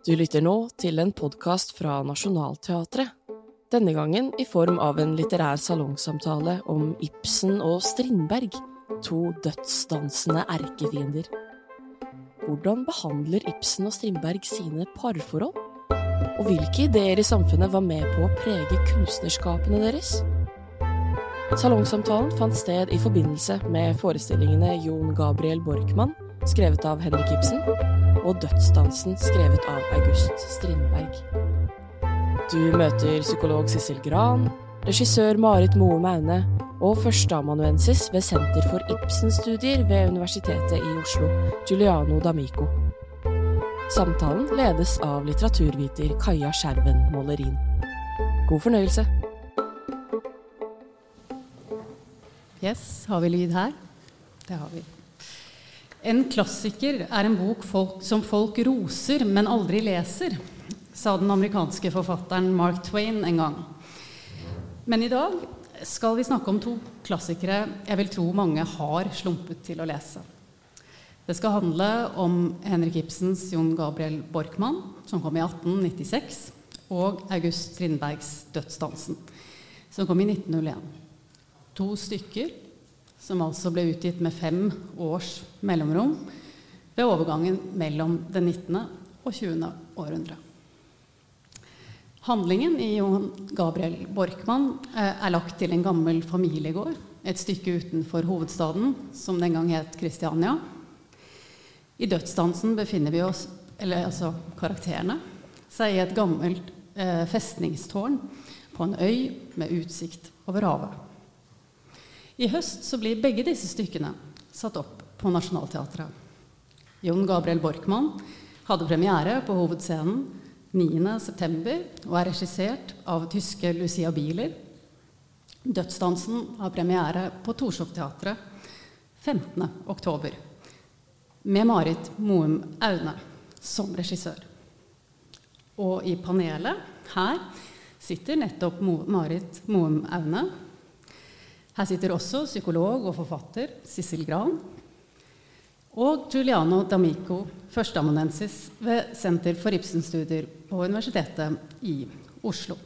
Du lytter nå til en podkast fra Nationaltheatret. Denne gangen i form av en litterær salongsamtale om Ibsen og Strindberg, to dødsdansende erkefiender. Hvordan behandler Ibsen og Strindberg sine parforhold? Og hvilke ideer i samfunnet var med på å prege kunstnerskapene deres? Salongsamtalen fant sted i forbindelse med forestillingene Jon Gabriel Borkmann, skrevet av Henrik Ibsen, og Dødsdansen, skrevet av August Strindberg. Du møter psykolog Sissel Gran, regissør Marit Moe Maune og førsteamanuensis ved Senter for Ibsen-studier ved Universitetet i Oslo, Giuliano D'Amico. Samtalen ledes av litteraturviter Kaja Skjerven Målerin. God fornøyelse. Yes, har vi lyd her? Det har vi. En klassiker er en bok folk, som folk roser, men aldri leser, sa den amerikanske forfatteren Mark Twain en gang. Men i dag skal vi snakke om to klassikere jeg vil tro mange har slumpet til å lese. Det skal handle om Henrik Ibsens Jon Gabriel Borkmann, som kom i 1896, og August Strindbergs Dødsdansen, som kom i 1901. To stykker som altså ble utgitt med fem års mellomrom ved overgangen mellom det 19. og 20. århundre. Handlingen i Johan Gabriel Borkmann eh, er lagt til en gammel familiegård et stykke utenfor hovedstaden, som den gang het Kristiania. I dødsdansen befinner vi oss, eller altså karakterene, seg i et gammelt eh, festningstårn på en øy med utsikt over havet. I høst så blir begge disse stykkene satt opp på Nationaltheatret. Jon Gabriel Borkmann hadde premiere på hovedscenen 9.9. og er regissert av tyske Lucia Bieler. Dødsdansen har premiere på Torshov-teatret 15.10. med Marit Moum Aune som regissør. Og i panelet her sitter nettopp Marit Moum Aune her sitter også psykolog og forfatter Sissel Gran og Giuliano D'Amico, førsteamanuensis ved Senter for Ibsen-studier på Universitetet i Oslo.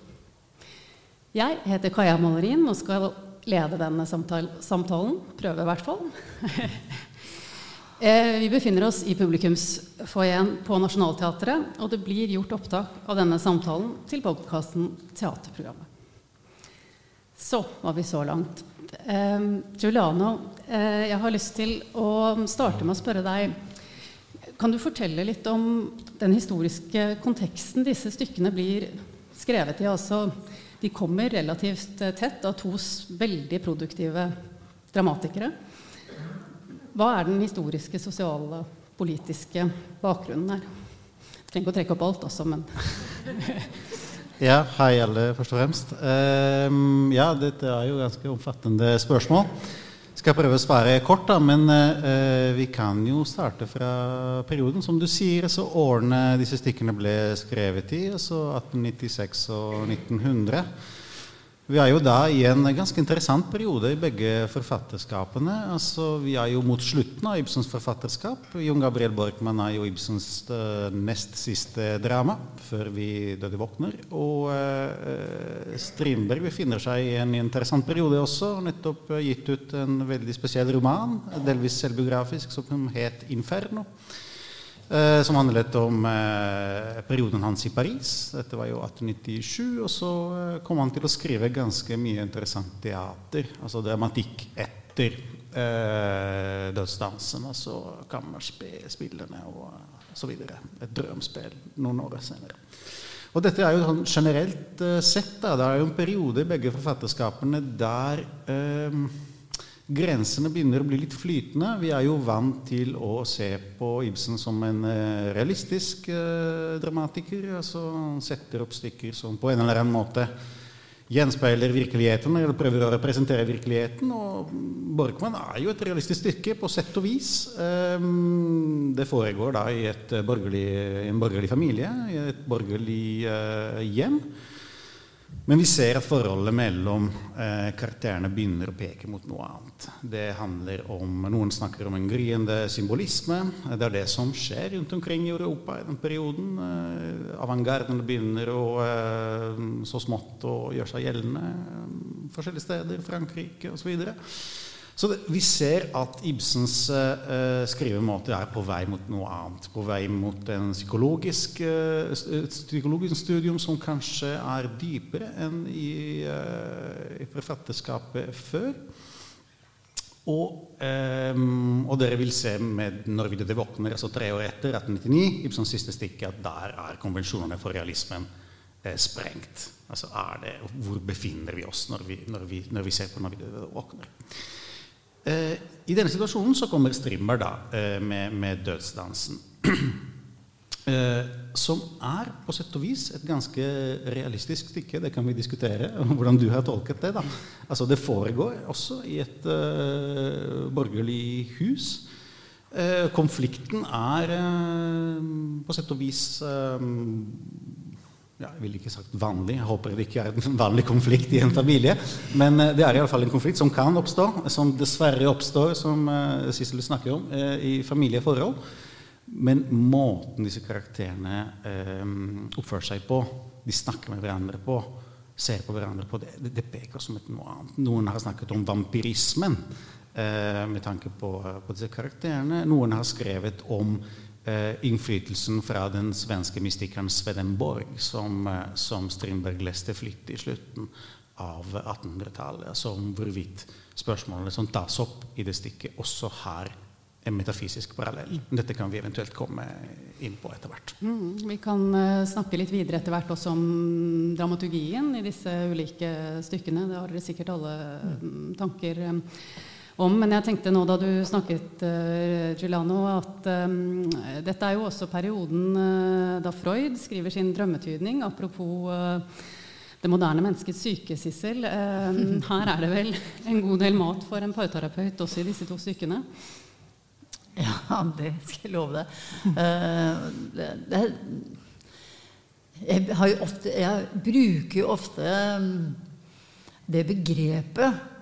Jeg heter Kaja Malerin og skal lede denne samtalen. Prøve, i hvert fall. Eh, vi befinner oss i publikumsfoajeen på Nationaltheatret, og det blir gjort opptak av denne samtalen til podkasten Teaterprogrammet. Så var vi så langt. Eh, Giuliano, eh, jeg har lyst til å starte med å spørre deg Kan du fortelle litt om den historiske konteksten disse stykkene blir skrevet i? Altså, de kommer relativt tett av to veldig produktive dramatikere. Hva er den historiske, sosiale, politiske bakgrunnen her? Jeg trenger ikke å trekke opp alt også, men Ja, hei alle, først og fremst. Um, ja, dette er jo ganske omfattende spørsmål. Skal prøve å svare kort, da, men uh, vi kan jo starte fra perioden. Som du sier, så årene disse stykkene ble skrevet i, altså 1896 og 1900. Vi er jo da i en ganske interessant periode i begge forfatterskapene. Altså, vi er jo mot slutten av Ibsens forfatterskap. Jon Gabriel Borkmann er jo Ibsens uh, nest siste drama før vi døde våkner. Og uh, Strindberg befinner seg i en interessant periode også. Nettopp uh, gitt ut en veldig spesiell roman, delvis selvbiografisk, som het 'Inferno'. Eh, som handlet om eh, perioden hans i Paris. Dette var jo 1897. Og så eh, kom han til å skrive ganske mye interessant teater, altså dramatikk etter eh, dødsdansen. Altså kammerspillene og så videre. Et drømspill noen år senere. Og dette er jo sånn generelt sett da, Det er jo en periode i begge forfatterskapene der eh, grensene begynner å bli litt flytende. Vi er jo vant til å se på Ibsen som en uh, realistisk uh, dramatiker. altså Han setter opp stykker som på en eller annen måte gjenspeiler virkeligheten eller prøver å representere virkeligheten. Og Borkmann er jo et realistisk stykke på sett og vis. Um, det foregår da i borgerlig, en borgerlig familie, i et borgerlig uh, hjem. Men vi ser at forholdet mellom eh, karakterene begynner å peke mot noe annet. Det handler om, Noen snakker om en gryende symbolisme. Det er det som skjer rundt omkring i Europa i den perioden. Eh, Avantgarden begynner å, eh, så smått å gjøre seg gjeldende eh, forskjellige steder. Frankrike osv. Så det, vi ser at Ibsens uh, skrivemåte er på vei mot noe annet. På vei mot en psykologisk, uh, psykologisk studium som kanskje er dypere enn i, uh, i forfatterskapet før. Og, um, og, dere vil se med 'Når vi døde våkner', altså tre år etter 1899, Ibsens siste stikk at der er konvensjonene for realismen sprengt. Altså er det, Hvor befinner vi oss når vi, når vi, når vi ser på 'Når vi døde våkner'? Eh, I denne situasjonen så kommer Strimmer da, eh, med, med, 'Dødsdansen'. Eh, som er på sett og vis et ganske realistisk stykke. Det kan vi diskutere, hvordan du har tolket det. da. Altså Det foregår også i et uh, borgerlig hus. Uh, konflikten er uh, på sett og vis ja, jeg ville ikke sagt vanlig, jeg håper det ikke er en vanlig konflikt i en familie. Men uh, det er iallfall en konflikt som kan oppstå, som dessverre oppstår, som uh, Sissel snakker om, uh, i familieforhold. Men måten disse karakterene oppfører seg på, de snakker med hverandre på, ser på hverandre på, det, peker som et noe annet. Noen har snakket om vampyrismen med tanke på, disse karakterene. Noen har skrevet om eh, innflytelsen fra den svenske mystikeren Swedenborg, som, eh, som Strindberg leste flytt i slutten av 1800-tallet. Altså om hvorvidt spørsmålene som tas opp i det stikket, også har en metafysisk parallell. Dette kan vi eventuelt komme inn på etter hvert. Mm, vi kan uh, snakke litt videre etter hvert også om dramaturgien i disse ulike stykkene. Det har dere sikkert alle mm. tanker um, om. Men jeg tenkte nå da du snakket, uh, Giuliano, at um, dette er jo også perioden uh, da Freud skriver sin drømmetydning. Apropos uh, det moderne menneskets syke, Sissel. her er det vel en god del mat for en parterapeut også i disse to stykkene? Ja, det skal jeg love deg. det, det, jeg, ofte, jeg, bruker jo ofte det begrepet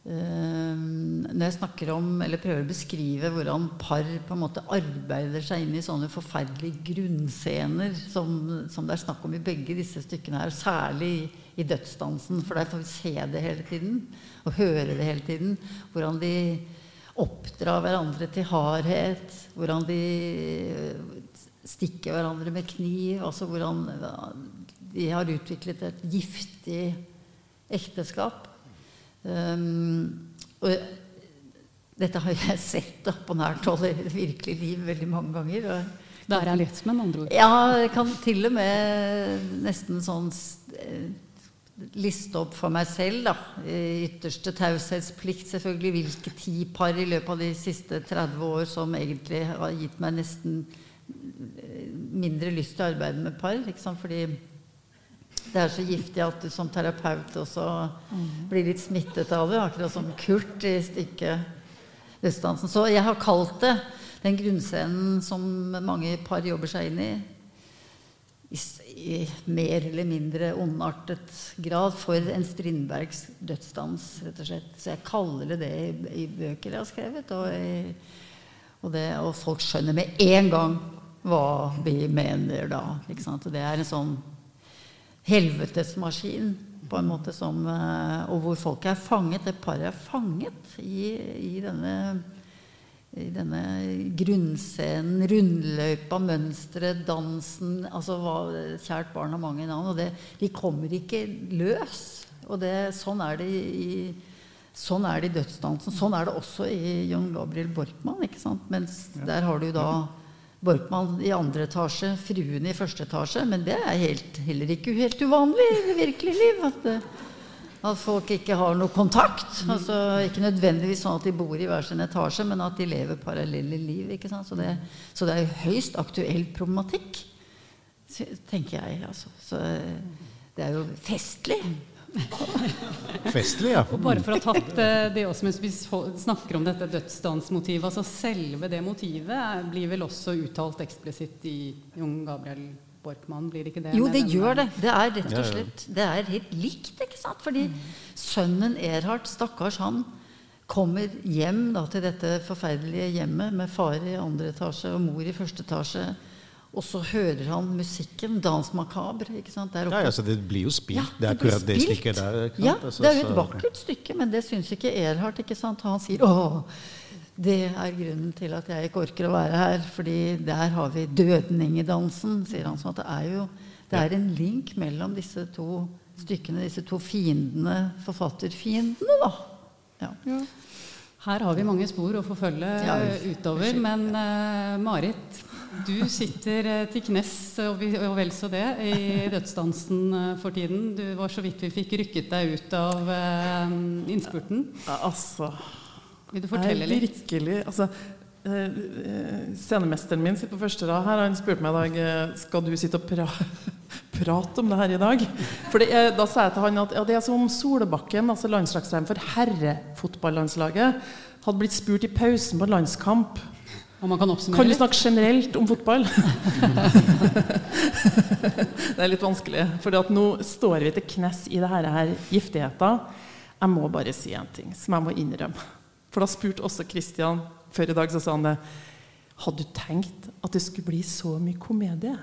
når jeg snakker om, eller prøver å beskrive hvordan par på en måte arbeider seg inn i sånne forferdelige grunnscener som, som det er snakk om i begge disse stykkene her, særlig i, i dødsdansen, for der får vi se det hele tiden og høre det hele tiden. Hvordan de oppdrar hverandre til hardhet, hvordan de stikker hverandre med kniv, altså hvordan de har utviklet et giftig ekteskap. Um, og dette har jeg sett da, på nært hold i virkelig liv veldig mange ganger. Og, det er realisme, med andre ord? Ja, jeg kan til og med nesten sånn eh, liste opp for meg selv, da, i ytterste taushetsplikt selvfølgelig, hvilke ti par i løpet av de siste 30 år som egentlig har gitt meg nesten eh, mindre lyst til å arbeide med par. Liksom, fordi det er så giftig at du som terapeut også blir litt smittet av det. Akkurat som Kurt i stykket 'Dødsdansen'. Så jeg har kalt det den grunnscenen som mange par jobber seg inn i, i, i mer eller mindre ondartet grad, for en Strindbergs dødsdans, rett og slett. Så jeg kaller det det i, i bøker jeg har skrevet. Og, i, og, det, og, folk skjønner med en gang hva vi mener da. Ikke sant? Og det er en sånn helvetesmaskin på en måte som eh, Og hvor folk er fanget. Det paret er fanget i, i denne i denne grunnscenen, rundløypa, mønsteret, dansen altså Kjært barn har mange navn. Og det, de kommer ikke løs. Og det, sånn er det i, sånn er det i dødsdansen. Sånn er det også i John Gabriel Borkmann. Mens der har du da Borkmann i andre etasje, fruen i første etasje. Men det er helt, heller ikke helt uvanlig i det virkelige liv. At, eh, at, folk ikke har noe kontakt. Altså, ikke nødvendigvis sånn at de bor i hver sin etasje, men at de lever parallelle liv. Så det, så, det, er høyst aktuell problematikk, tenker jeg. Altså. Så eh, det er jo festlig. Festlig, ja. Og bare for å ha tatt eh, det også mens vi snakker om dette dødsdansmotivet altså Selve det motivet blir vel også uttalt eksplisitt i Jon Gabriel Borkmann, blir det ikke det? Jo, det gjør det. Det er rett og slett Det er helt likt, ikke sant? Fordi sønnen Erhard, stakkars han, kommer hjem da, til dette forferdelige hjemmet med far i andre etasje og mor i første etasje. Og så hører han musikken. Dans macabre. ikke sant? Der Ja, altså, det blir jo spilt. Ja, det er akkurat det stykket der. ikke sant? Ja, Altså, det er jo et vakkert stykke, men det syns ikke Erhard. ikke sant? Han sier 'Å, det er grunnen til at jeg ikke orker å være her', fordi der har vi dødning i dansen, sier han. Så at det er jo det er en link mellom disse to stykkene, disse to fiendene, forfatterfiendene, da. Ja. Her har vi mange spor å forfølge Ja. utover, men uh, Marit, du sitter eh, til knes og, vel så det i dødsdansen eh, for tiden. Du var så vidt vi fikk rykket deg ut av eh, innspurten. Ja, altså Vil du fortelle litt? Virkelig, altså, Scenemesteren min sitter på første rad her. Han spurte meg i dag skal du sitte og pra prate om det her i dag. For det er, Da sa jeg til han at ja, det er som om Solbakken, altså landslagstreneren for herrefotballandslaget, hadde blitt spurt i pausen på landskamp kan Kan du snakke generelt om fotball? det er litt vanskelig. For nå står vi til knes i det her, her giftigheten. Jeg må bare si en ting som jeg må innrømme. For da spurte også Kristian før i dag, så sa han det. Hadde du tenkt at det skulle bli så mye komedie?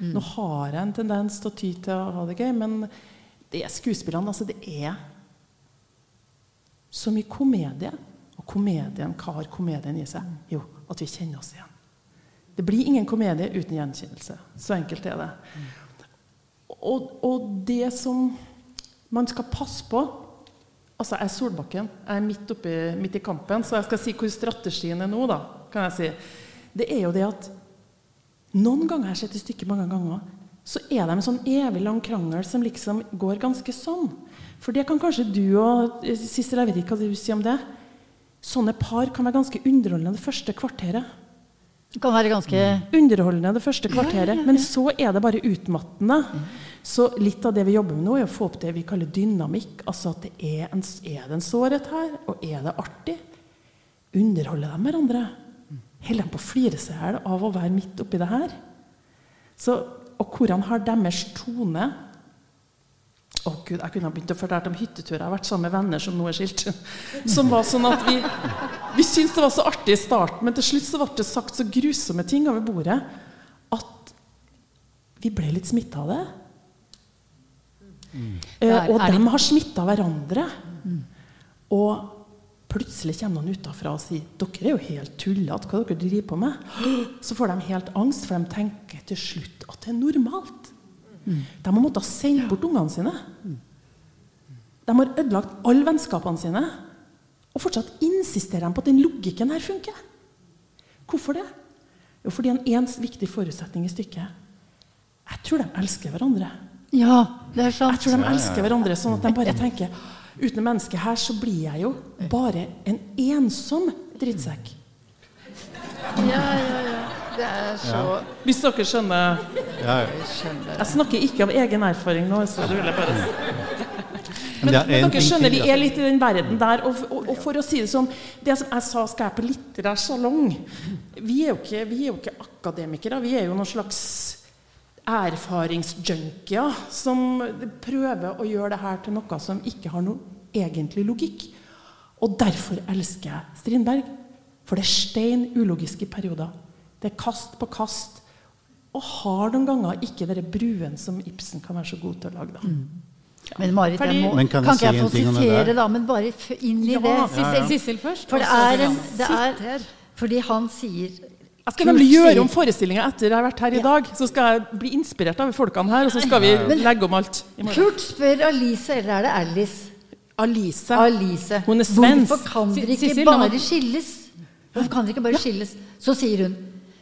Nå har jeg en tendens til å ty til å ha det gøy, men det er skuespillerne. Altså, det er så mye komedie. Komedien, hva har komedien i seg? Jo, at vi kjenner oss igjen. Det blir ingen komedie uten gjenkjennelse. Så enkelt er det. Og, og det som man skal passe på Altså, Jeg er Solbakken. Jeg er midt, oppi, midt i kampen, så jeg skal si hvor strategien er nå. da, kan jeg si. Det er jo det at noen ganger jeg har sett et stykket mange ganger, så er det en sånn evig lang krangel som liksom går ganske sånn. For det kan kanskje du og Sissel, jeg vet ikke hva du sier om det. Sånne par kan være ganske underholdende det første kvarteret. Det kan være ganske Underholdende det første kvarteret, men så er det bare utmattende. Så litt av det vi jobber med nå, er å få opp det vi kaller dynamikk. Altså at det er, en, er det en sårhet her, og er det artig? Underholder de hverandre? Holder de på å flire seg i hjel av å være midt oppi det her? Så, og hvordan har deres tone å Gud, Jeg kunne ha begynt å fortelle om hytteturer jeg har vært sammen med venner som nå er skilt. Som var sånn at vi, vi syntes det var så artig i starten, men til slutt så ble det sagt så grusomme ting over bordet at vi ble litt smitta av det. Eh, Er- og er de har smitta hverandre. Og plutselig kommer noen utafra og sier dere er jo helt tullete. Hva dere driver på med? Så får de helt angst, for de tenker til slutt at det er normalt. De har måttet sende bort ungene sine. De har ødelagt alle vennskapene sine. Og fortsatt insisterer de på at den logikken her funker. Hvorfor det? Jo, fordi en ens viktig forutsetning i stykket Jeg tror de elsker hverandre. Ja, det er sant. Jeg tror de elsker hverandre sånn at de bare tenker Uten mennesket her så blir jeg jo bare en ensom drittsekk. Ja, ja, ja. Det er så Hvis dere skjønner Ja, ja. Jeg snakker ikke av egen erfaring nå. så det vil jeg bare si. Men Men, men dere skjønner, vi altså. er litt i den verden der. Og, og, og for å si det sånn Det som jeg sa, skal jeg på litterær salong Vi er jo ikke, vi er jo ikke akademikere. Vi er jo noen slags erfaringsjunkier som prøver å gjøre det her til noe som ikke har noe egentlig logikk. Og derfor elsker jeg Strindberg. For det er stein ulogiske perioder. Det er kast på kast. Og har noen ganger ikke den bruen som Ibsen kan være så god til å lage. da. Men Marit, jeg Fordi- må, Men kan, kan ikke si jeg få sitere, da? Men bare inn i Ja, det. Sissel, Sissel først. For det er en det er, Fordi han sier Jeg skal nemlig gjøre om forestillinga etter jeg har vært her i dag. Så skal jeg bli inspirert av folkene her, og så skal vi legge om alt i. Kurt spør Alice, eller er det Alice? Alice. Alice. Hun er svensk. Hvorfor kan dere ikke bare skilles? Hvorfor kan dere ikke bare skilles? Så sier hun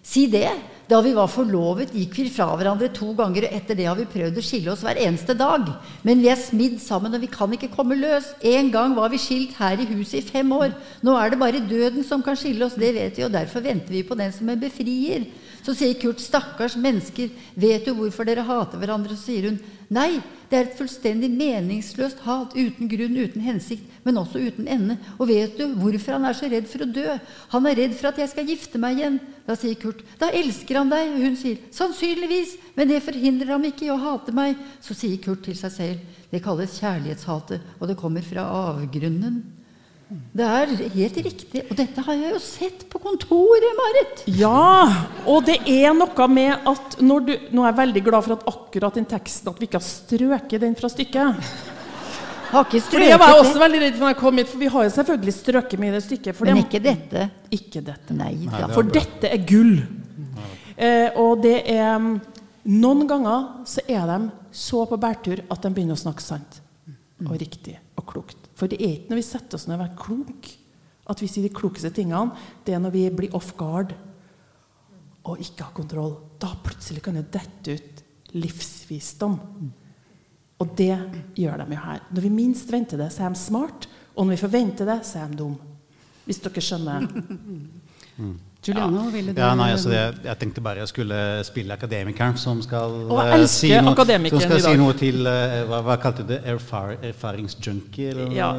Si det. Da vi var forlovet, gikk vi fra hverandre to ganger, og etter det har vi prøvd å skille oss hver eneste dag. Men vi er smidd sammen, og vi kan ikke komme løs. En gang var vi skilt her i huset i fem år. Nå er det bare døden som kan skille oss, det vet vi, og derfor venter vi på den som en befrier. Så sier Kurt, stakkars mennesker, vet du hvorfor dere hater hverandre? Så sier hun, nei, det er et fullstendig meningsløst hat, uten grunn, uten hensikt, men også uten ende. Og vet du hvorfor han er så redd for å dø? Han er redd for at jeg skal gifte meg igjen. Da sier Kurt, da elsker han deg. Og hun sier, sannsynligvis, men det forhindrer ham ikke i å hate meg. Så sier Kurt til seg selv, det kalles kjærlighetshatet, og det kommer fra avgrunnen. Det er helt riktig. Og dette har jeg jo sett på kontoret, Marit. Ja, og det er noe med at når du Nå er jeg veldig glad for at akkurat den teksten at vi ikke har strøket den fra stykket. Har ikke For Jeg var også veldig redd for når jeg kom hit, for vi har jo selvfølgelig strøket med i det stykket. For Men det, ikke dette. ikke dette. Nei Nei det For dette er gull. Eh, og det er mm, Noen ganger så er de så på bærtur at de begynner å snakke sant og riktig og klokt. For det er ikke når vi setter oss ned og er klok, at vi sier de klokeste tingene. Det er når vi blir off guard og ikke har kontroll. Da plutselig kan det dette ut livsvisdom. Og det gjør de jo her. Når vi minst venter det, så er de smart. Og når vi forventer det, så er de dum. Hvis dere skjønner. Giuliano, ville du Ja, nei, altså jeg, jeg tenkte bare jeg skulle spille akademikeren som skal, elsker si, noe, som skal si noe til uh, hva, hva kalte du det? Erfar, erfaringsjunkie? Eller, Ja.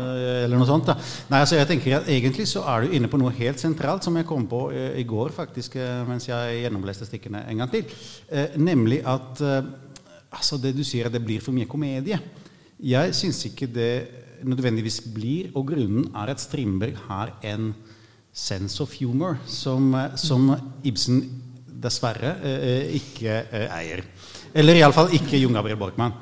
eller noe sånt. Da. Nei, altså jeg tenker at Egentlig så er du inne på noe helt sentralt som jeg kom på uh, i går faktisk, mens jeg gjennomleste stikkene en gang til. Nemlig at altså det du sier at det blir for mye komedie. Jeg syns ikke det nødvendigvis blir, og grunnen er at Strindberg har en sense of humor som, eh, som Ibsen dessverre eh, ikke eh, eier. Eller iallfall ikke Jon Gabriel Borkmann.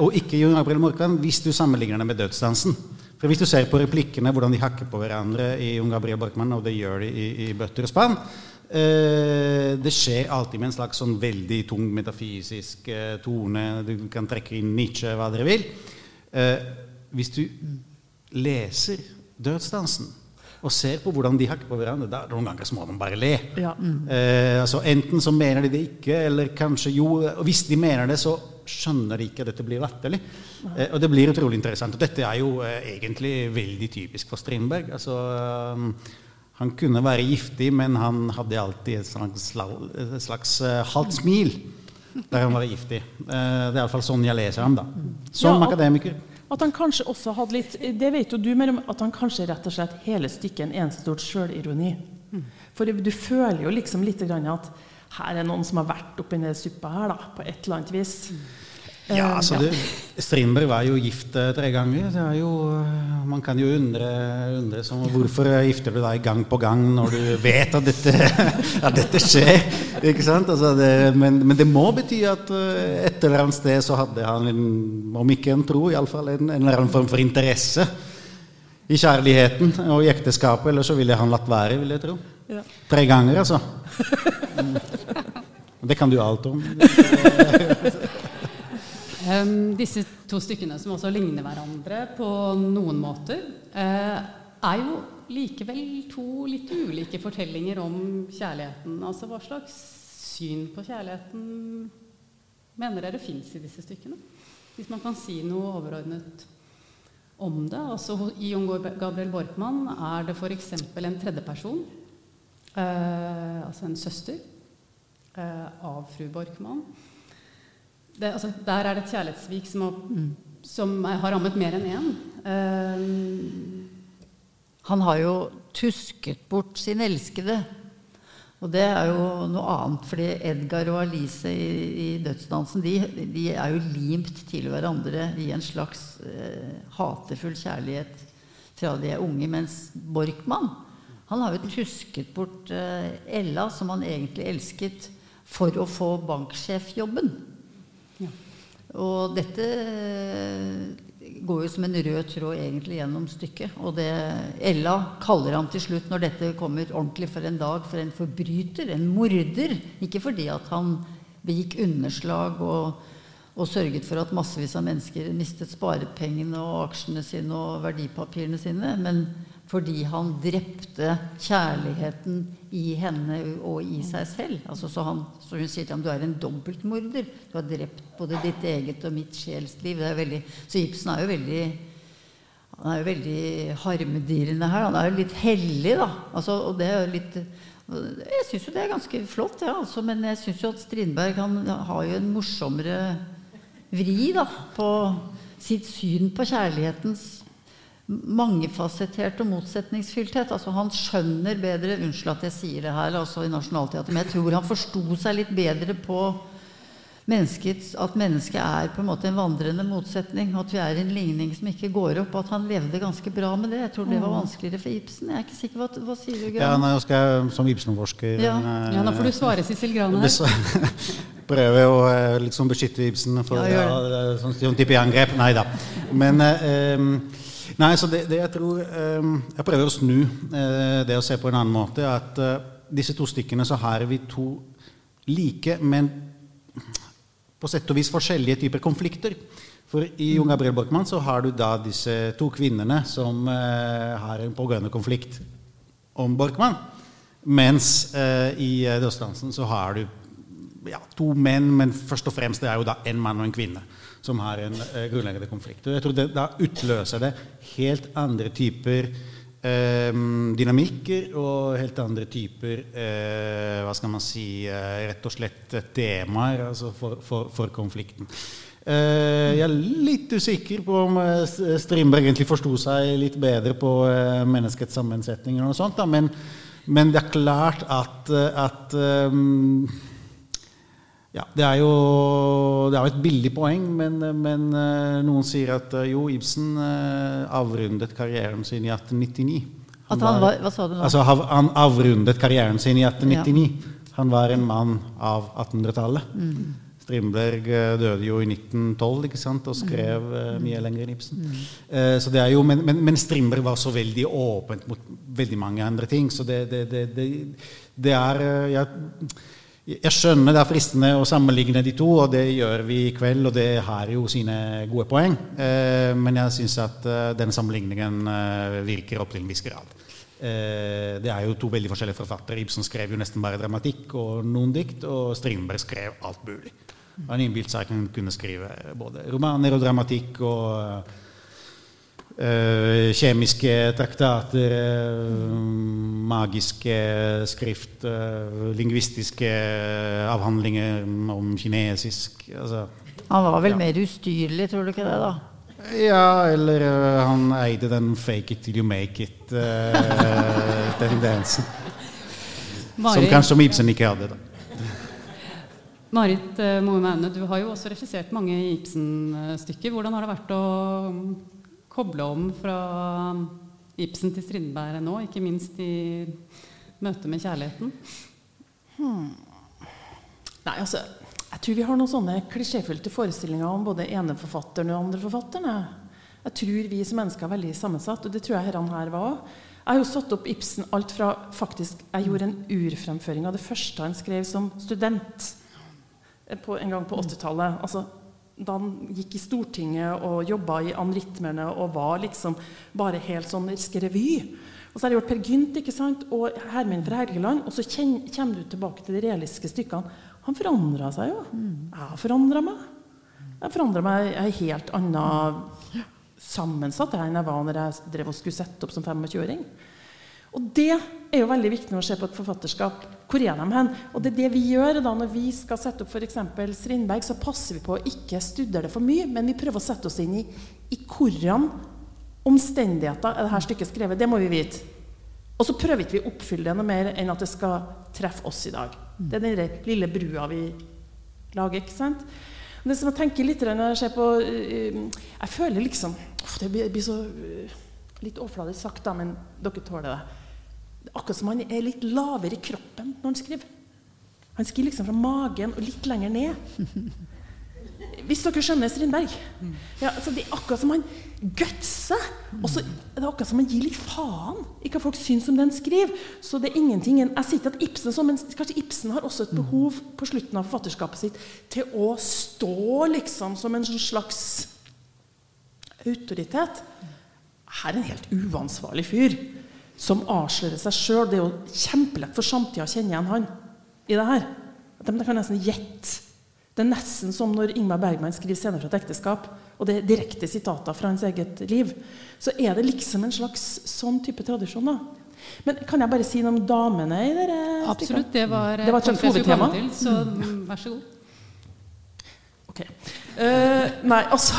Og ikke Jon Gabriel Borkmann hvis du sammenligner det med Dødsdansen. For Hvis du ser på replikkene, hvordan de hakker på hverandre i Jon Gabriel Borkmann, og det gjør de i, i bøtter og spann Det skjer alltid med en slags sånn veldig tung metafysisk tone. Du kan trekke inn Nietzsche, hva dere vil. Hvis du leser Dødsdansen og ser på hvordan de hakker på hverandre, da noen ganger så må de bare le. Ja. Eh, altså Enten så mener de det ikke, eller kanskje jo. Og hvis de mener det, så skjønner de ikke at dette blir latterlig. Eh, og det blir utrolig interessant. Og dette er jo eh, egentlig veldig typisk for Strindberg. Altså, eh, han kunne være giftig, men han hadde alltid et slags, sla- et slags eh, halvt smil der han var giftig. Eh, det er iallfall sånn jeg leser ham, da. Som Ja, akademiker. At han kanskje også hadde litt Det vet jo du mer om at han kanskje rett og slett hele stykket er en eneste stort sjølironi. For du føler jo liksom litt at her er noen som har vært oppi den suppa her, da, på et eller annet vis. Ja, Eh, altså det, Strindberg var jo gift eh, tre ganger. Det er jo, eh, man kan jo undre, undre som, hvorfor gifter du deg gang på gang når du vet at dette, at dette skjer. Ikke sant? Altså det, men, men det må bety at et eller annet sted så hadde han, en, om ikke en tro, iallfall en, en eller annen form for interesse i kjærligheten og i ekteskapet. Eller så ville han latt være, vil jeg tro. Ja. Tre ganger, altså. Det kan du alt om. Em, disse to stykkene, som også ligner hverandre på noen måter, uh, er jo likevel to litt ulike fortellinger om kjærligheten. Altså hva slags syn på kjærligheten mener dere fins i disse stykkene? Hvis man kan si noe overordnet om det. Altså I Jon Gabriel Borkmann er det f.eks. en tredjeperson, uh, altså en søster, uh, av fru Borkmann. Det, altså, der er det et kjærlighetssvik som, har- som har rammet mer enn én. Eh, Han har jo tusket bort sin elskede. Og det er jo noe annet, fordi Edgar og Alice i, i Dødsdansen de, de er jo limt til hverandre i en slags eh, hatefull kjærlighet fra de er unge. Mens Borkmann han har jo tusket bort eh, Ella, som han egentlig elsket, for å få banksjefjobben. Og dette eh, går jo som en rød tråd egentlig gjennom stykket. Og det Ella kaller han til slutt, når dette kommer ordentlig for en dag, for en forbryter, en morder. Ikke fordi at han begikk underslag og, og sørget for at massevis av mennesker mistet sparepengene og aksjene sine og verdipapirene sine, men fordi han drepte kjærligheten i henne og i seg selv. Altså, så, han, så hun sier til ham du er en dobbeltmorder. Du har drept både ditt eget og mitt sjelsliv. Veldig, så Ibsen er jo veldig han er jo veldig harmedirrende her. Han er jo litt hellig, da. Altså, og det er jo litt Jeg syns jo det er ganske flott, ja, altså, men jeg syns jo at Strindberg han har jo en morsommere vri da, på sitt syn på kjærlighetens mangefasettert og motsetningsfyllthet. Altså, han skjønner bedre Unnskyld at jeg sier det her altså i Nationaltheatret, men jeg tror han forsto seg litt bedre på at mennesket er på en måte en vandrende motsetning. At vi er en ligning som ikke går opp. At han levde ganske bra med det. Jeg tror det var mm. vanskeligere for Ibsen. Jeg er ikke sikker, Hva, hva sier du, Gran? Ja, nei, jeg som Ibsen-forsker ja. Eh, ja, nå får du svare, Sissel Gran her. Prøve å eh, liksom beskytte Ibsen for ja, ja, sånn, sånn type angrep. Nei da. Men um, Nei, så det, det, jeg tror eh, Jeg prøver å snu eh, det å se på en annen måte. At eh, disse to stykkene så har vi to like, men på sett og vis forskjellige typer konflikter. For i Jon Gabriel Borkmann så har du da disse to kvinnene som uh, har en pågående konflikt om Borkmann. Mens uh, i uh, Dødsdansen så har du ja, to menn, men først og fremst det er jo da en mann og en kvinne som har en uh, grunnleggende konflikt. Og jeg tror det, Da utløser det helt andre typer eh, dynamikker og helt andre typer eh, hva skal man si uh, rett og slett temaer altså for, for, for, konflikten. Jeg er litt usikker på om Strindberg egentlig forsto seg litt bedre på menneskets sammensetning, og sånt, da, men, men, det er klart at, at um, ja, det er jo det er et billig poeng, men, men uh, noen sier at uh, jo, Ibsen uh, avrundet karrieren sin i 1899. Han han var, hva sa du nå? Altså, han avrundet karrieren sin i 1899. Ja. Han var en mann av 1800-tallet. Mm. Strindberg døde jo i 1912 ikke sant, og skrev mm. mye lenger enn Ibsen. Mm. så det er jo, men, men, men, Strindberg var så veldig åpent mot veldig mange andre ting. Så det, det, det, det er jeg, jeg skjønner det er fristende å sammenligne de to, og det gjør vi i kveld, og det har jo sine gode poeng. Eh, men jeg syns at eh, den sammenligningen eh, virker opp til en viss grad. Det er jo to veldig forskjellige forfattere. Ibsen skrev jo nesten bare dramatikk og noen dikt, og Strindberg skrev alt mulig. Han innbilte seg at han kunne skrive både romaner og dramatikk og Uh, kjemiske traktater, uh, magiske skrift, uh, lingvistiske avhandlinger om kinesisk altså. Han var vel ja. mer ustyrlig, tror du ikke det? da? Ja, eller han eide den 'fake it till you make it'-tendensen. som kanskje Ibsen ikke hadde. da. Marit Moe Maune, du har jo også regissert mange Ibsen-stykker. Hvordan har det vært å koble om fra Ibsen til Strindberg nå, ikke minst i møte med kjærligheten? Hmm. Nei, altså, jeg tror vi har noen sånne klisjéfylte forestillinger om både ene forfatteren og andre forfatterne. Jeg tror vi som mennesker er veldig sammensatt, og det tror jeg herrene her var. Jeg har jo satt opp Ibsen alt fra faktisk, Jeg gjorde en urfremføring av det første han skrev som student på, en gang på 80-tallet. Altså, da han gikk i Stortinget og jobba i Anritmerne og var liksom bare helt sånn revy. Og så har jeg gjort Per Gynt ikke sant? og Hermen fra Helgeland. Og så kommer du tilbake til de realistiske stykkene. Han forandra seg jo. Jeg har forandra meg. Jeg forandra meg. Jeg er helt annen sammensatt enn jeg var når jeg drev og skulle sette opp som 25-åring. Og det er jo veldig viktig når man ser på et forfatterskap. Hvor er de hen? Og det er det vi gjør da når vi skal sette opp f.eks. Strindberg, så passer vi på å ikke studere det for mye, men vi prøver å sette oss inn i, i hvordan omstendigheter er dette stykket skrevet. Det må vi vite. Og så prøver ikke vi å oppfylle det noe mer enn at det skal treffe oss i dag. Det er den lille brua vi lager. ikke sant? Det som jeg tenker litt når jeg ser på øh, Jeg føler liksom Det blir så øh, litt overfladisk sagt, da, men dere tåler det. Akkurat som han er litt lavere i kroppen når han skriver. Han skriver liksom fra magen og litt lenger ned. Hvis dere skjønner Strindberg. Ja, altså det er akkurat som han gutser. Og så er det akkurat som han gir litt faen i hva folk syns om det han skriver. Så det er ingenting Jeg sier ikke at Ibsen sånn, men kanskje Ibsen har også et behov på slutten av forfatterskapet sitt til å stå liksom som en sånn slags autoritet. Her er en helt uansvarlig fyr som avslører seg sjøl. Det er jo kjempelett for samtida å kjenne igjen han i det her. De kan nesten gjette. Det er nesten som når Ingmar Bergman skriver scener fra et ekteskap, og det er direkte sitater fra hans eget liv. Så er det liksom en slags sånn type tradisjon. da. Men kan jeg bare si noe om damene i dere? Absolutt. Det var, Det var et slags hovedtema. Til, så mm, vær så god. Ok. Uh, nei, altså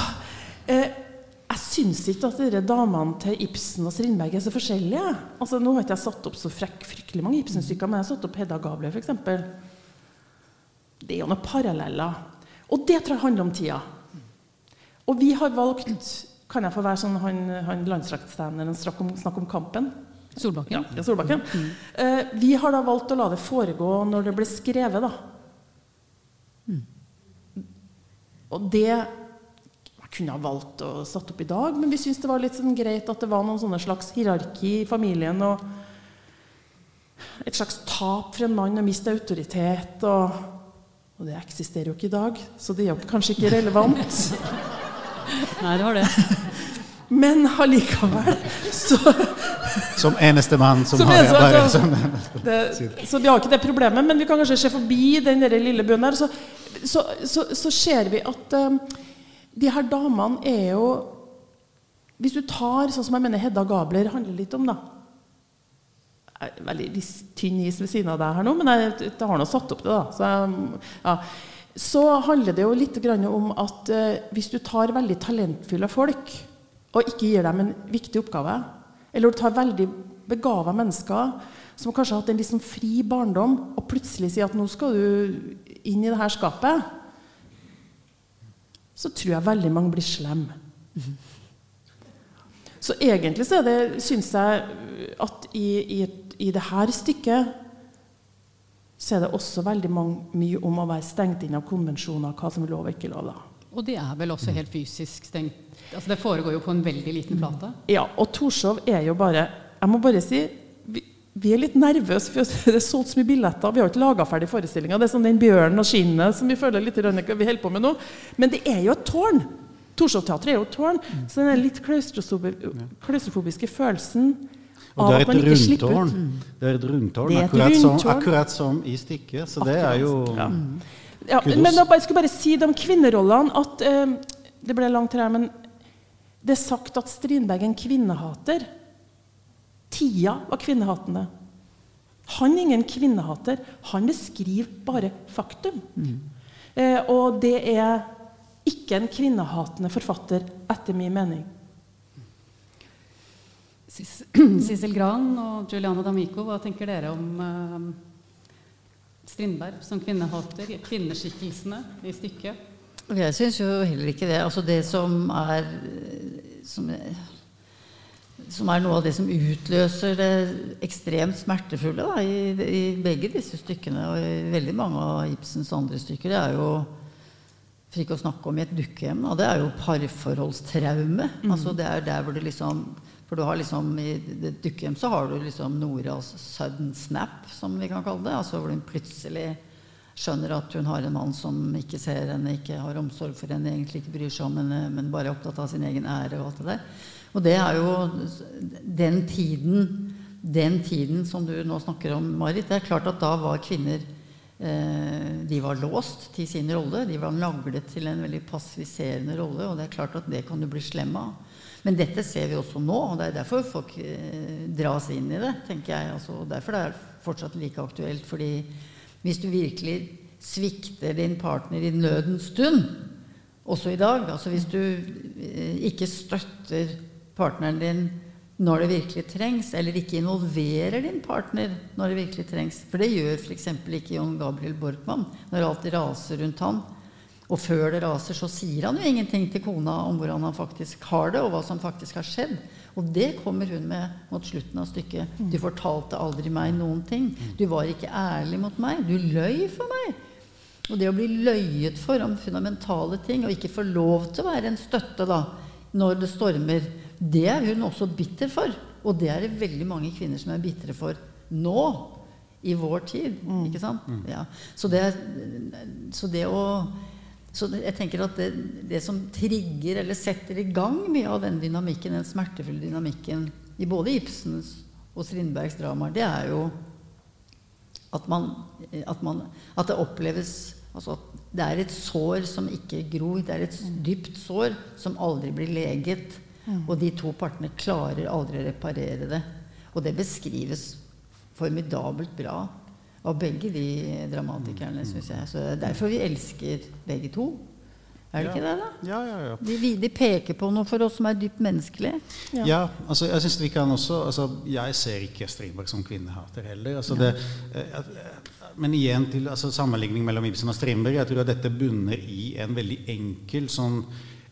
eh, Jeg syns ikke at de damene til Ibsen og Strindberg er så forskjellige. Altså, nå har ikke jeg satt opp så frekk, fryktelig mange Ibsen-stykker, men jeg har satt opp Hedda Gabler, f.eks. Det er jo noen paralleller. Og det tror jeg handler om tida. Og vi har valgt Kan jeg få være sånn han, han landslagsstanderen snakk om, snakk om kampen? Solbakken. Ja, Solbakken. Uh, vi har da valgt å la det foregå når det ble skrevet, da. Og det kunne ha valgt å satt opp i dag, men vi syntes det var litt sånn greit at det var noen sånne slags hierarki i familien. og Et slags tap for en mann å miste autoritet. Og, og det eksisterer jo ikke i dag, så det er jo kanskje ikke relevant. Nei, det var det. Men allikevel så Som eneste mann som, Som har eneste- bare altså- sånn det, så vi har ikke det problemet, men vi kan kanskje se forbi den der lille bønnen her. Så, så, så, så ser vi at um, de her damene er jo Hvis du tar sånn som jeg mener Hedda Gabler handler litt om, da Veldig tynn is ved siden av deg her nå, men jeg, jeg har nå satt opp det, da. Så, ja. så handler det jo litt om at eh, hvis du tar veldig talentfulle folk og ikke gir dem en viktig oppgave, eller du tar veldig begava mennesker som kanskje har hatt en sånn fri barndom, og plutselig sier at nå skal du inn i det her skapet, så tror jeg veldig mange blir slemme. Så egentlig så er det, syns jeg at i, i, i det her stykket så er det også veldig mange, mye om å være stengt inn av konvensjoner, hva som er lov og ikke lov. da. Og de er vel også helt fysisk stengt. Altså, det foregår jo på en veldig liten plate? Ja, og Torshov er jo bare Jeg må bare si vi, er litt nervøse, for det er solgt så mye billetter. Vi har ikke laga ferdig forestillinga. Det er sånn den bjørnen og skinnet som vi føler litt rønneke, vi holder på med nå. Men det er jo et tårn. Torshov-teatret er jo et tårn. Så den litt klaustrofobi- klaustrofobiske følelsen Og det er at man et ikke slipper ut. rundtårn. Det er et rundtårn, Det er et akkurat, Som, akkurat som i stykket. Så det er jo Ja. Ja, Kudos. men bare- jeg skulle bare si det om kvinnerollene at eh, Det ble langt her, men det er sagt at Strindberg er en kvinnehater. Tida var kvinnehatende. Han er ingen kvinnehater. Han beskriver bare faktum. Eh, og det er ikke en kvinnehatende forfatter, etter min mening. Sissel Gran og Juliana D'Amico, hva tenker dere om eh, Strindberg som kvinnehater? Kvinneskikkelsene i stykket? Jeg syns jo heller ikke det. Altså det som er som, som er noe av det som utløser det ekstremt smertefulle da, i, i begge disse stykkene, og i veldig mange av Ibsens andre stykker, det er jo For ikke å snakke om i et dukkehjem, da, det er jo parforholdstraume. Altså det er der hvor det liksom For du har liksom i et dukkehjem så har du liksom Noras sudden snap, som vi kan kalle det. Altså hvor hun plutselig skjønner at hun har en mann som ikke ser henne, ikke har omsorg for henne, egentlig ikke bryr seg om henne, men bare er opptatt av sin egen ære og alt det der. Og det er jo den tiden, den tiden som du nå snakker om, Marit. Det er klart at da var kvinner eh, De var låst til sin rolle. De var naglet til en veldig passiviserende rolle, og det er klart at det kan du bli slem av. Men dette ser vi også nå, og det er derfor folk eh, dras inn i det, tenker jeg. Altså, derfor det er fortsatt like aktuelt. fordi hvis du virkelig svikter din partner i nødens stund, også i dag altså Hvis du eh, ikke støtter partneren din når det virkelig trengs, eller ikke involverer din partner når det virkelig trengs For det gjør f.eks. ikke John Gabriel Borkmann når alt raser rundt han. Og før det raser, så sier han jo ingenting til kona om hvordan han faktisk har det, og hva som faktisk har skjedd. Og det kommer hun med mot slutten av stykket. Du fortalte aldri meg noen ting. Du var ikke ærlig mot meg. Du løy for meg. Og det å bli løyet for om fundamentale ting, og ikke få lov til å være en støtte da, når det stormer, det er hun også bitter for. Og det er det veldig mange kvinner som er bitre for nå. I vår tid. Ikke sant? Ja. Så, det, så det å så jeg tenker at det, det som trigger eller setter i gang mye av den dynamikken, den smertefulle dynamikken i både Ibsens og Strindbergs dramaer, det er jo at, man, at, man, at det oppleves altså at det er et sår som ikke gror. Det er et dypt sår som aldri blir leget. Og de to partene klarer aldri å reparere det. Og det beskrives formidabelt bra av begge de dramatikerne, syns jeg. Så det er derfor vi elsker begge to. Er det Ja. ikke det, da? Ja, ja, ja. De, de peker på noe for oss som er dypt menneskelig. Ja. Ja, altså jeg synes vi kan også altså, Jeg ser ikke Strindberg som kvinnehater heller. Altså, det, eh, eh, men igjen til altså, sammenligning mellom Ibsen og Strindberg. Jeg tror at dette bunner i en veldig enkel sånn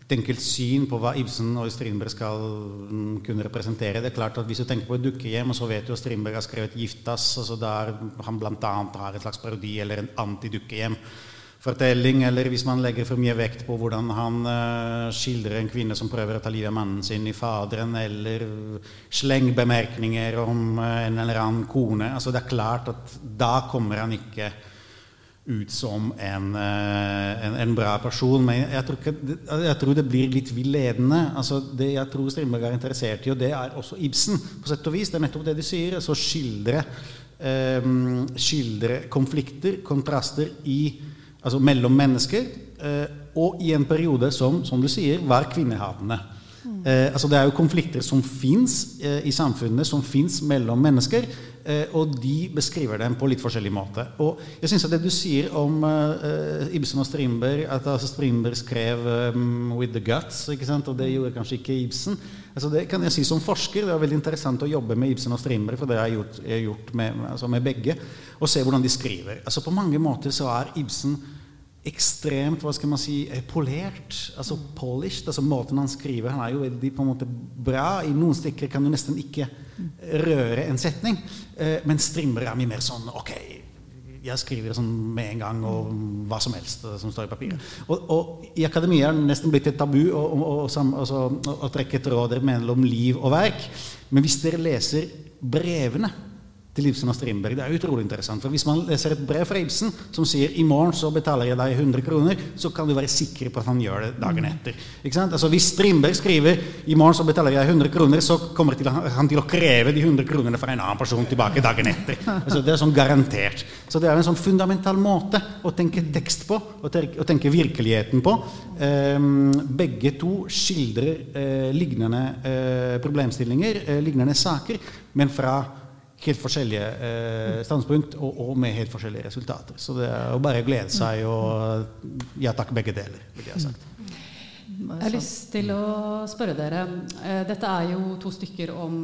et enkelt syn på hva Ibsen og Strindberg skal mm, kunne representere. Det er klart at Hvis du tenker på et dukkehjem, og så vet du at Strindberg har skrevet 'Giftas', altså der han bl.a. har en slags parodi eller en antidukkehjem-fortelling, eller hvis man legger for mye vekt på hvordan han eh, skildrer en kvinne som prøver å ta livet av mannen sin i Faderen, eller slengbemerkninger om eh, en eller annen kone altså Det er klart at da kommer han ikke ut som en, eh, en, en bra person. Men jeg tror, ikke, det- jeg tror det blir litt villedende. Altså det jeg tror Strindberg er interessert i, og det er også Ibsen, på sett og vis, det er nettopp det de sier. altså skildre, eh, skildre konflikter, kontraster i, altså mellom mennesker, eh, og i en periode som, som du sier, var kvinnehatende. Eh, altså det er jo konflikter som fins eh, i samfunnet, som fins mellom mennesker. Eh, og de beskriver dem på litt forskjellig måte. Og jeg synes at det du sier om eh, Ibsen og Strindberg, at altså Strindberg skrev um, 'With the Guts', ikke sant? og det gjorde kanskje ikke Ibsen. Altså det kan jeg si som forsker. Det er veldig interessant å jobbe med Ibsen og Strindberg, for det har jeg gjort, jeg gjort med, altså med begge, og se hvordan de skriver. Altså På mange måter så er Ibsen ekstremt hva skal man si, eh, polert, altså polished. altså Måten han skriver Han er jo veldig på en måte bra. I noen stykker kan du nesten ikke røre en setning. Eh, men Strimmer er mye mer sånn Ok, jeg skriver sånn med en gang, og hva som helst eh, som står i papiret. Og, og i akademia er det nesten blitt et tabu å, å, å, altså, å, å trekke tråder mellom liv og verk. Men hvis dere leser brevene til Ibsen og Strindberg. Det er utrolig interessant. For Hvis man leser et brev fra Ibsen som sier 'i morgen så betaler jeg deg 100 kroner', så kan du være sikker på at han gjør det dagen etter. Altså Hvis Strindberg skriver 'i morgen så betaler jeg 100 kroner', så kommer han til å kreve de 100 kronene fra en annen person tilbake dagen etter. Altså Det er sånn garantert. Så det er en sånn fundamental måte å tenke tekst på, å tenke virkeligheten på. Ehm, begge to skildrer eh, lignende eh, problemstillinger, eh, lignende saker, men fra helt forskjellige eh, standpunkt og, og med helt forskjellige resultater. Så det er jo bare å glede seg og ja takk, begge deler, vil jeg ha sagt. Jeg har lyst til å spørre dere eh, Dette er jo to stykker om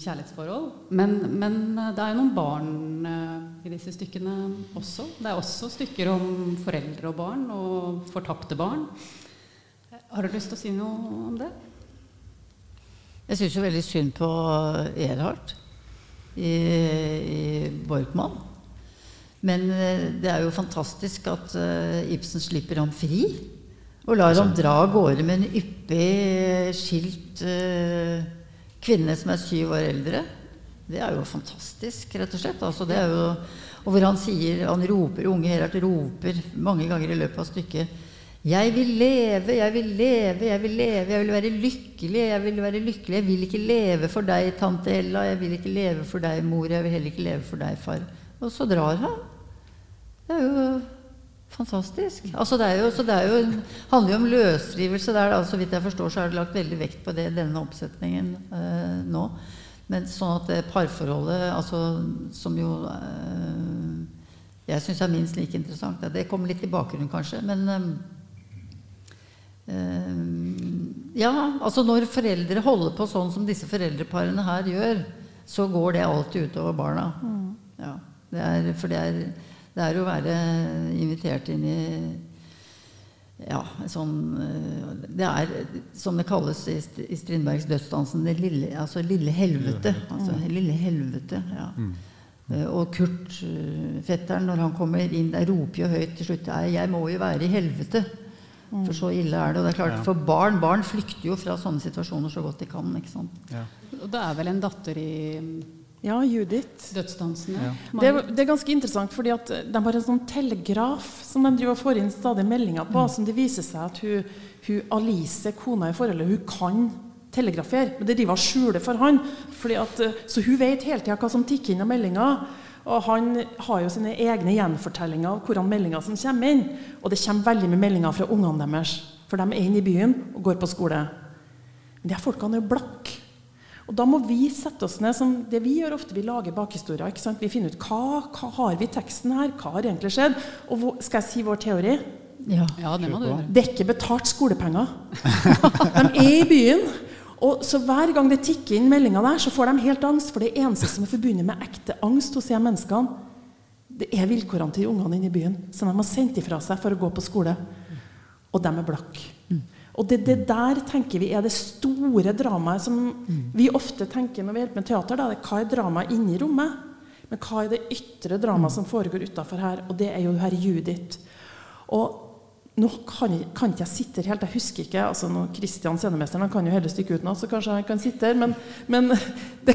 kjærlighetsforhold. Men, men det er jo noen barn eh, i disse stykkene også. Det er også stykker om foreldre og barn og fortapte barn. Har du lyst til å si noe om det? Jeg syns jo veldig synd på Erhard i, i Borkmann. Men eh, det er jo fantastisk at eh, Ibsen slipper ham fri. Og lar ham dra av gårde med en yppig skilt eh, kvinne som er syv år eldre. Det er jo fantastisk, rett og slett. Altså, jo, og hvor han sier Han roper, unge Herart roper mange ganger i løpet av stykket jeg vil leve, jeg vil leve, jeg vil leve, jeg vil være lykkelig, jeg vil være lykkelig. Jeg vil ikke leve for deg, tante Ella, jeg vil ikke leve for deg, mor, jeg vil heller ikke leve for deg, far. Og så drar han. Det er jo fantastisk. Altså det jo, det jo, handler jo om løsrivelse der. Da. Så vidt jeg forstår, så er det lagt veldig vekt på det denne oppsetningen eh, nå. Men sånn at det parforholdet, altså, som jo eh, jeg syns er minst like interessant. Det kommer litt i bakgrunnen, kanskje. Men eh, ja, altså når foreldre holder på sånn som disse foreldreparene her gjør, så går det alltid utover barna. Ja, det er, for det er, det er å være invitert inn i ja, sånn eh, Det er, som det kalles i, St- i Strindbergs dødsdansen, det lille, altså lille helvete. Altså, lille helvete, ja. mm. Og Kurt, eh, fetteren, når han kommer inn der, roper jo høyt til slutt 'Jeg må jo være i helvete'. For så ille er det. Og det er klart, Ja. for barn Barn flykter jo fra sånne situasjoner så godt de kan. ikke sant? Ja. Og det er vel en datter i mm, Ja, Judith. dødsdansene? Ja. Det, er- det er ganske interessant, fordi at de har en sånn telegraf som de driver og får inn stadig meldinger på, som det viser seg at hun, hun Alice, kona i forholdet, hun kan telegrafere. Men det driver og skjuler for han. Fordi at, eh, så hun vet hele tida hva som tikker inn av meldinger. Og han har jo sine egne gjenfortellinger av hvordan meldinger som kommer inn. Og det kommer veldig mye meldinger fra ungene deres. For de er inne i byen og går på skole. Men de her folkene er jo blakke. Og da må vi sette oss ned som det vi gjør ofte. Vi lager bakhistorier. ikke sant? Vi finner ut hva, hva har vi i teksten her, hva har egentlig skjedd? Og hvor, skal jeg si vår teori? Ja. Ja, det må du gjøre. Det er ikke betalt skolepenger. De er i byen. Og så Hver gang det tikker inn meldinger der, så får de helt angst. For det eneste som er forbundet med ekte angst hos de menneskene, det er vilkårene til de ungene inne i byen, som de har sendt ifra seg for å gå på skole. Og de er blakke. Og det, det der tenker vi er det store dramaet som vi ofte tenker når vi hjelper med teater. Da. Hva er dramaet inni rommet? Men hva er det ytre dramaet som foregår utafor her? Og det er jo herr Judith. Og nå kan, kan ikke jeg sitte her helt, jeg husker ikke altså nå, Kristian scenemesteren han kan jo heller stikke ut nå, så kanskje han kan sitte her. Men, men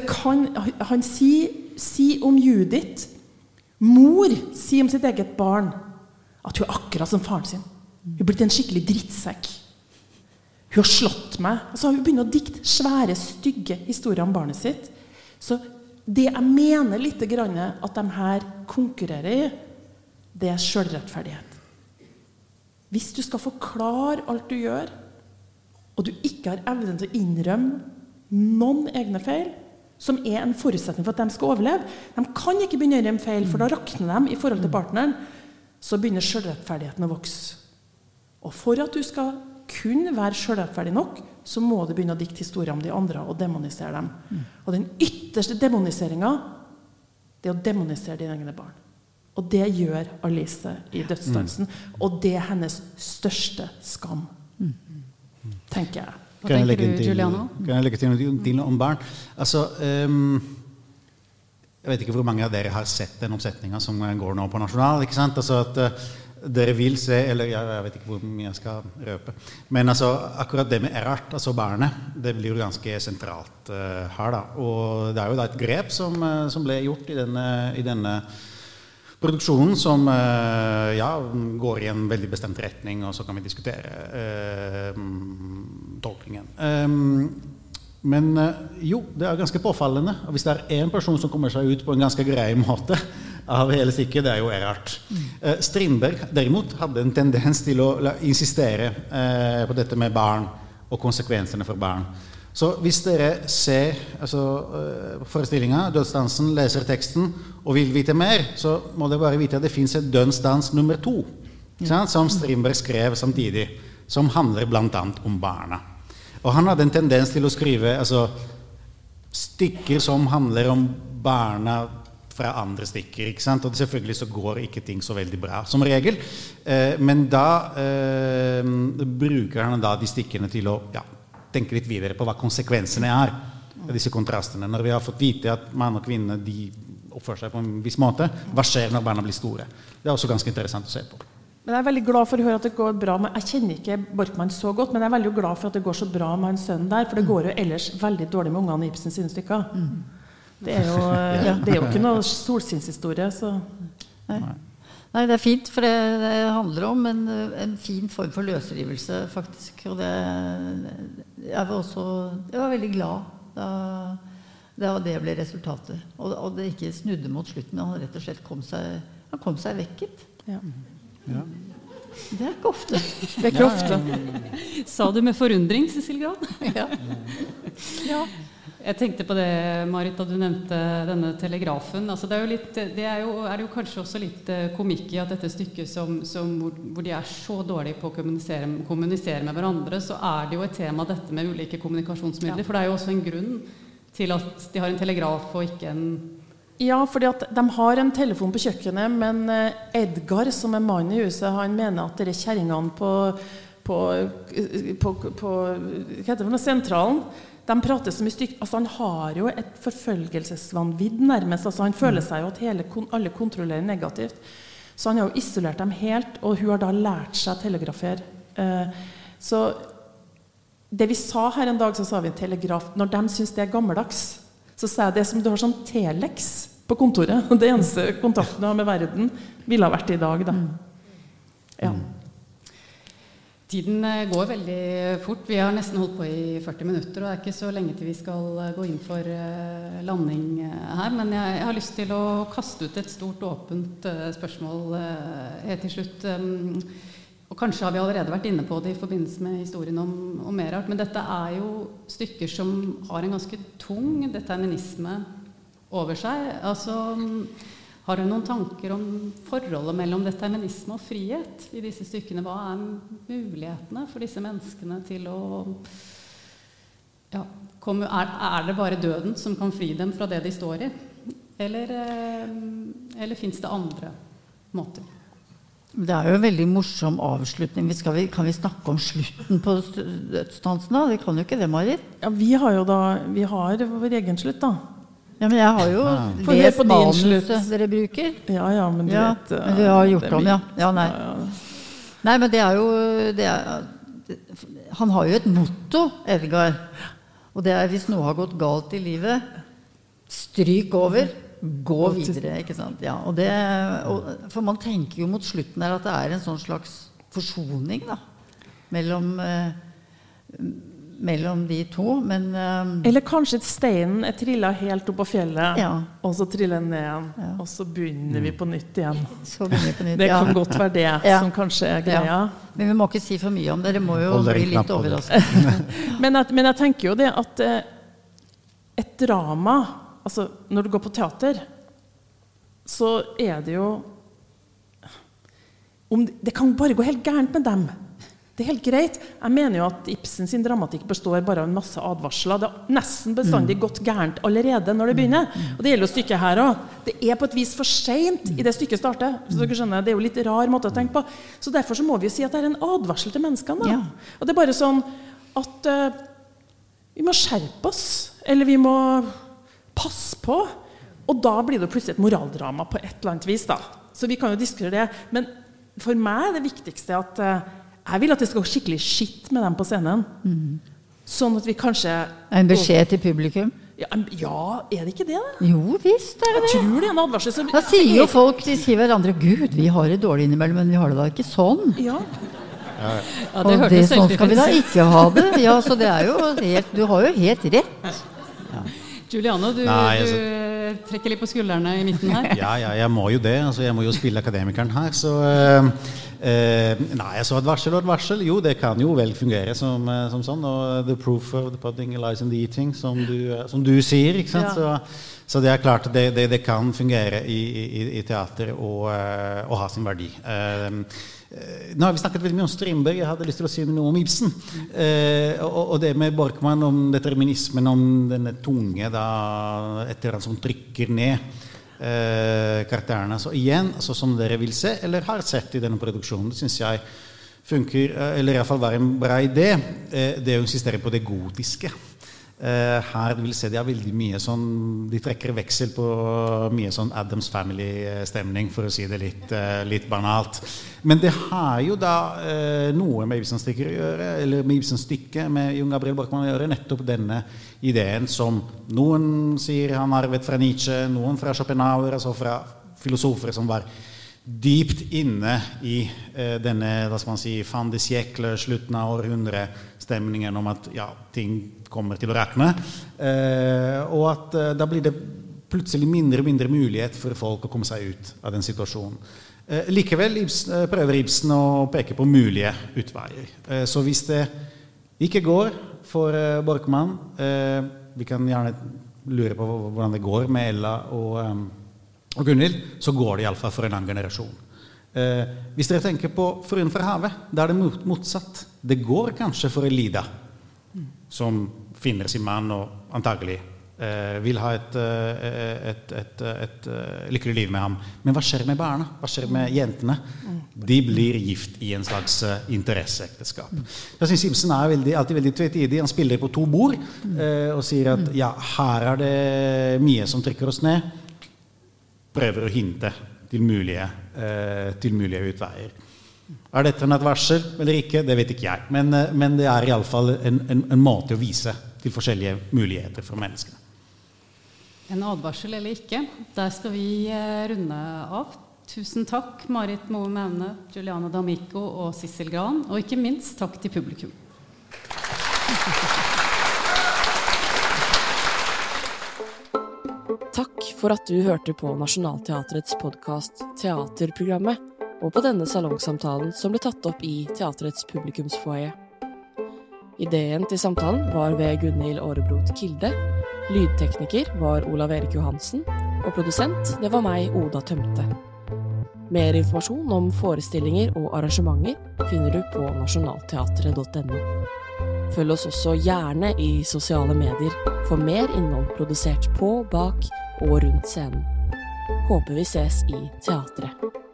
kan, han sier si om Judith Mor sier om sitt eget barn at hun er akkurat som faren sin. Hun er blitt en skikkelig drittsekk. Hun har slått meg. Så har hun begynt å dikte svære, stygge historier om barnet sitt. Så det jeg mener litt at de her konkurrerer i, det er sjølrettferdighet. Hvis du skal forklare alt du gjør, og du ikke har evnen til å innrømme noen egne feil, som er en forutsetning for at de skal overleve De kan ikke begynne å gjøre feil, for da rakner de i forhold til partneren. Så begynner sjølrettferdigheten å vokse. Og for at du skal kunne være sjølrettferdig nok, så må du begynne å dikte historier om de andre og demonisere dem. Og den ytterste demoniseringa, det er å demonisere dine egne barn. Og det gjør Alice i dødsdansen. Og det er hennes største skam. Tenker jeg. Hva Kan jeg tenker du, til, Kan jeg legge til, til noe om barn? Altså, Um jeg vet ikke hvor mange av dere har sett den oppsetninga som går nå på Nasjonal. ikke sant? Altså at uh, dere vil se Eller jeg, jeg vet ikke hvor mye jeg skal røpe. Men altså, akkurat det med Erhard, altså barnet, det blir jo ganske sentralt uh, her. da. Og det er jo da et grep som, uh, som ble gjort i denne, i denne produksjonen som eh, ja, går i en veldig bestemt retning, og så kan vi diskutere eh, tolkningen. Eh, men eh, jo, det er ganske påfallende. Og hvis det er én person som kommer seg ut på en ganske grei måte av hele stykket, det er jo Erhard. Eh, Strindberg derimot hadde en tendens til å insistere eh, på dette med barn og konsekvensene for barn. Så hvis dere ser altså, uh, forestillinga, dødsdansen, leser teksten og vil vite mer, så må dere bare vite at det fins et dødsdans nummer to, som Strindberg skrev samtidig, som handler bl.a. om barna. Og han hadde en tendens til å skrive altså, stykker som handler om barna fra andre stikker. ikke sant? Og selvfølgelig så går ikke ting så veldig bra, som regel. Eh, men da eh, bruker han da de stikkene til å ja, tenke litt videre på hva konsekvensene er av disse kontrastene. Når vi har fått vite at mann og kvinne de oppfører seg på en viss måte, hva skjer når barna blir store? Det er også ganske interessant å se på. Men jeg er veldig glad for å høre at det går bra med Jeg kjenner ikke Borkmann så godt, men jeg er veldig glad for at det går så bra med han sønnen der. For det går jo ellers veldig dårlig med ungene i Ibsen sine stykker. Det er jo, det er jo ikke noe solskinnshistorie, så Nei. Nei, det er fint, for det, det handler om en, en fin form for løsrivelse, faktisk. Og det Jeg var også Jeg var veldig glad da, da det ble resultatet. Og, og det ikke snudde mot slutten. Han rett og slett kom seg, han kom seg vekk, gitt. ja. Ja. Det er ikke ofte. Det er ikke ofte. Sa du med forundring, Cecil Gran? Ja. Ja. Jeg tenkte på det, Marit, da du nevnte denne telegrafen. Altså, det er jo, litt, det er jo, er det jo kanskje også litt eh, komikk i at dette stykket som, som hvor, hvor de er så dårlige på å kommunisere, kommunisere med hverandre, så er det jo et tema dette med ulike kommunikasjonsmidler. For det er jo også en grunn til at de har en telegraf og ikke en Ja, fordi at de har en telefon på kjøkkenet, men eh, Edgar, som er mannen i huset, han mener at dere kjerringene på, på, på, på hva heter det, sentralen de prater så mye stygt. Altså, han har jo et forfølgelsesvanvidd, nærmest. Altså, han føler seg jo at hele, alle kontrollerer negativt. Så han har jo isolert dem helt, og hun har da lært seg å telegrafere. Eh, så det vi sa her en dag, så sa vi telegraf. Når de syns det er gammeldags, så sa jeg det som du har sånn telex på kontoret. Det eneste kontakten du har med verden, ville ha vært i dag, da. Ja. Tiden eh, går veldig fort. Vi har nesten holdt på i 40 minutter, og det er ikke så lenge til vi skal eh, gå inn for eh, landing her. Men jeg, har lyst til å kaste ut et stort, åpent spørsmål helt til slutt. Og kanskje har vi allerede vært inne på det i forbindelse med historien om, om Merart, men dette er jo stykker som har en ganske tung determinisme over seg. Altså, har du noen tanker om forholdet mellom determinisme og frihet i disse stykkene? Hva er mulighetene for disse menneskene til å ja, komme, er, er, det bare døden som kan fri dem fra det de står i? Eller, eh, eller fins det andre måter? Det er jo en veldig morsom avslutning. Vi skal, kan vi snakke om slutten på dødsdansen, da? Det kan jo ikke det, Marit? Ja, Vi har jo da Vi har vår egen slutt, da. Ja, Men jeg har jo ja. lest manuset dere bruker. Ja, ja, men du ja, vet men Du har gjort om, ja. ja nei. nei, men det er jo det er, Han har jo et motto, Edgar. Og det er hvis noe har gått galt i livet, stryk over. Gå videre, ikke sant. Ja, og det, og, for man tenker jo mot slutten her at det er en sånn slags forsoning da, mellom, eh, mellom de to. Men eh, Eller kanskje steinen er trilla helt opp på fjellet, ja. og så triller den ned igjen. Ja. Og så begynner vi på nytt igjen. På nytt, det kan godt være det som kanskje er greia. Men vi må ikke si for mye om det. Dere må jo bli litt overrasket. men, men, jeg tenker jo det at eh, et drama Altså, når du går på teater, så er det jo Det kan bare gå helt gærent med dem. Det er helt greit. Jeg mener jo at Ibsen sin dramatikk består bare av en masse advarsler. Det har nesten bestandig mm. gått gærent allerede når det begynner. Mm. Og det gjelder jo stykket her òg. Det er på et vis for seint i det stykket starter. Så dere skjønner, Det er jo litt rar måte å tenke på. Så derfor så må vi jo si at det er en advarsel til menneskene. Da. Ja. Og det er bare sånn at uh, vi må skjerpe oss. Eller vi må passe på! Og da blir det plutselig et moraldrama på et eller annet vis. da. Så vi kan jo diskutere det. Men for meg er det viktigste at uh, jeg vil at det skal gå skikkelig skitt med dem på scenen. Mm. Sånn at vi kanskje En beskjed til publikum? Ja, ja, er det ikke det? da? Jo visst er det det. Jeg tror det er en advarsel. Så, da sier jo folk de sier hverandre 'Gud, vi har det dårlig innimellom, men vi har det da ikke sånn'. Ja. Ja, ja. Og det, det sånn skal vi da ikke ha det. Ja, så det er jo helt, Du har jo helt rett. Ja. Juliano, du, Nei, altså, du, trekker litt på skuldrene i midten her. ja, ja, jeg må jo det. Altså, jeg må jo spille akademikeren her. Så uh, uh, Nei, så et varsel og et varsel, jo, det kan jo vel fungere som, uh, som sånn. Og the proof of the pudding lies in the eating, som du, som du sier. ikke sant? Ja. Så, så, det er klart det, det, det kan fungere i, i, i teater og, og, ha sin verdi. Eh, nå har vi snakket veldig mye om Strindberg. Jeg hadde lyst til å si noe om Ibsen. Eh, og, og, det med Borkmann, om determinismen, om denne tunge da, etter han som trykker ned eh, karakterene. Så igjen, altså, som dere vil se, eller har sett i denne produksjonen, det syns jeg funker, eh, eller iallfall var en bra idé, eh, det å insistere på det gotiske. Uh, her vil se de har veldig mye sånn De trekker veksel på mye sånn Adams Family-stemning, for å si det litt, uh, litt, banalt. Men det har jo da uh, noe med Ibsen-stykket å gjøre, eller med Ibsen-stykket med Jon Gabriel Borkmann å gjøre. Nettopp denne ideen som noen sier han arvet fra Nietzsche, noen fra Schopenhauer, altså fra filosofer som var dypt inne i denne hva skal man si, fan de siècle, slutten av århundret-stemningen om at ja, ting kommer til å rakne. Og at da blir det plutselig mindre og mindre mulighet for folk å komme seg ut av den situasjonen. Eh, likevel eh, prøver Ibsen å peke på mulige utveier. Eh, så hvis det ikke går for Borkmann Vi kan gjerne lure på hvordan det går med Ella og, og Gunhild. Så går det iallfall for en annen generasjon. Hvis dere tenker på 'Fruen fra havet', da er det motsatt. Det går kanskje for Elida som finner sin mann og antagelig eh, vil ha et, eh, et, et, et, eh, lykkelig liv med ham. Men hva skjer med barna? Hva skjer med jentene? De blir gift i en slags interesseekteskap. Jeg syns Ibsen er veldig, alltid veldig tvetydig. Han spiller på to bord eh, og sier at ja, her er det mye som trykker oss ned. Prøver å hinte til mulige, eh, til mulige utveier. Er dette en advarsel eller ikke? Det vet ikke jeg. Men, eh, men det er iallfall en, en, en måte å vise til forskjellige muligheter for menneskene. En advarsel eller ikke, der skal vi eh, runde av. Tusen takk, Marit Moe Maune, Juliana D'Amico og Sissel Gran. Og ikke minst takk til publikum. For at du hørte på Nationaltheatrets podkast Teaterprogrammet. og på denne salongsamtalen som ble tatt opp i teatrets publikumsfoajé. Ideen til samtalen var ved Gunhild Aarebrot Kilde, lydtekniker var Olav Erik Johansen, og produsent det var meg, Oda Tømte. Mer informasjon om forestillinger og arrangementer finner du på nasjonalteatret.no. Følg oss også gjerne i sosiale medier for mer innhold produsert på, bak og rundt scenen. Håper vi ses i teatret.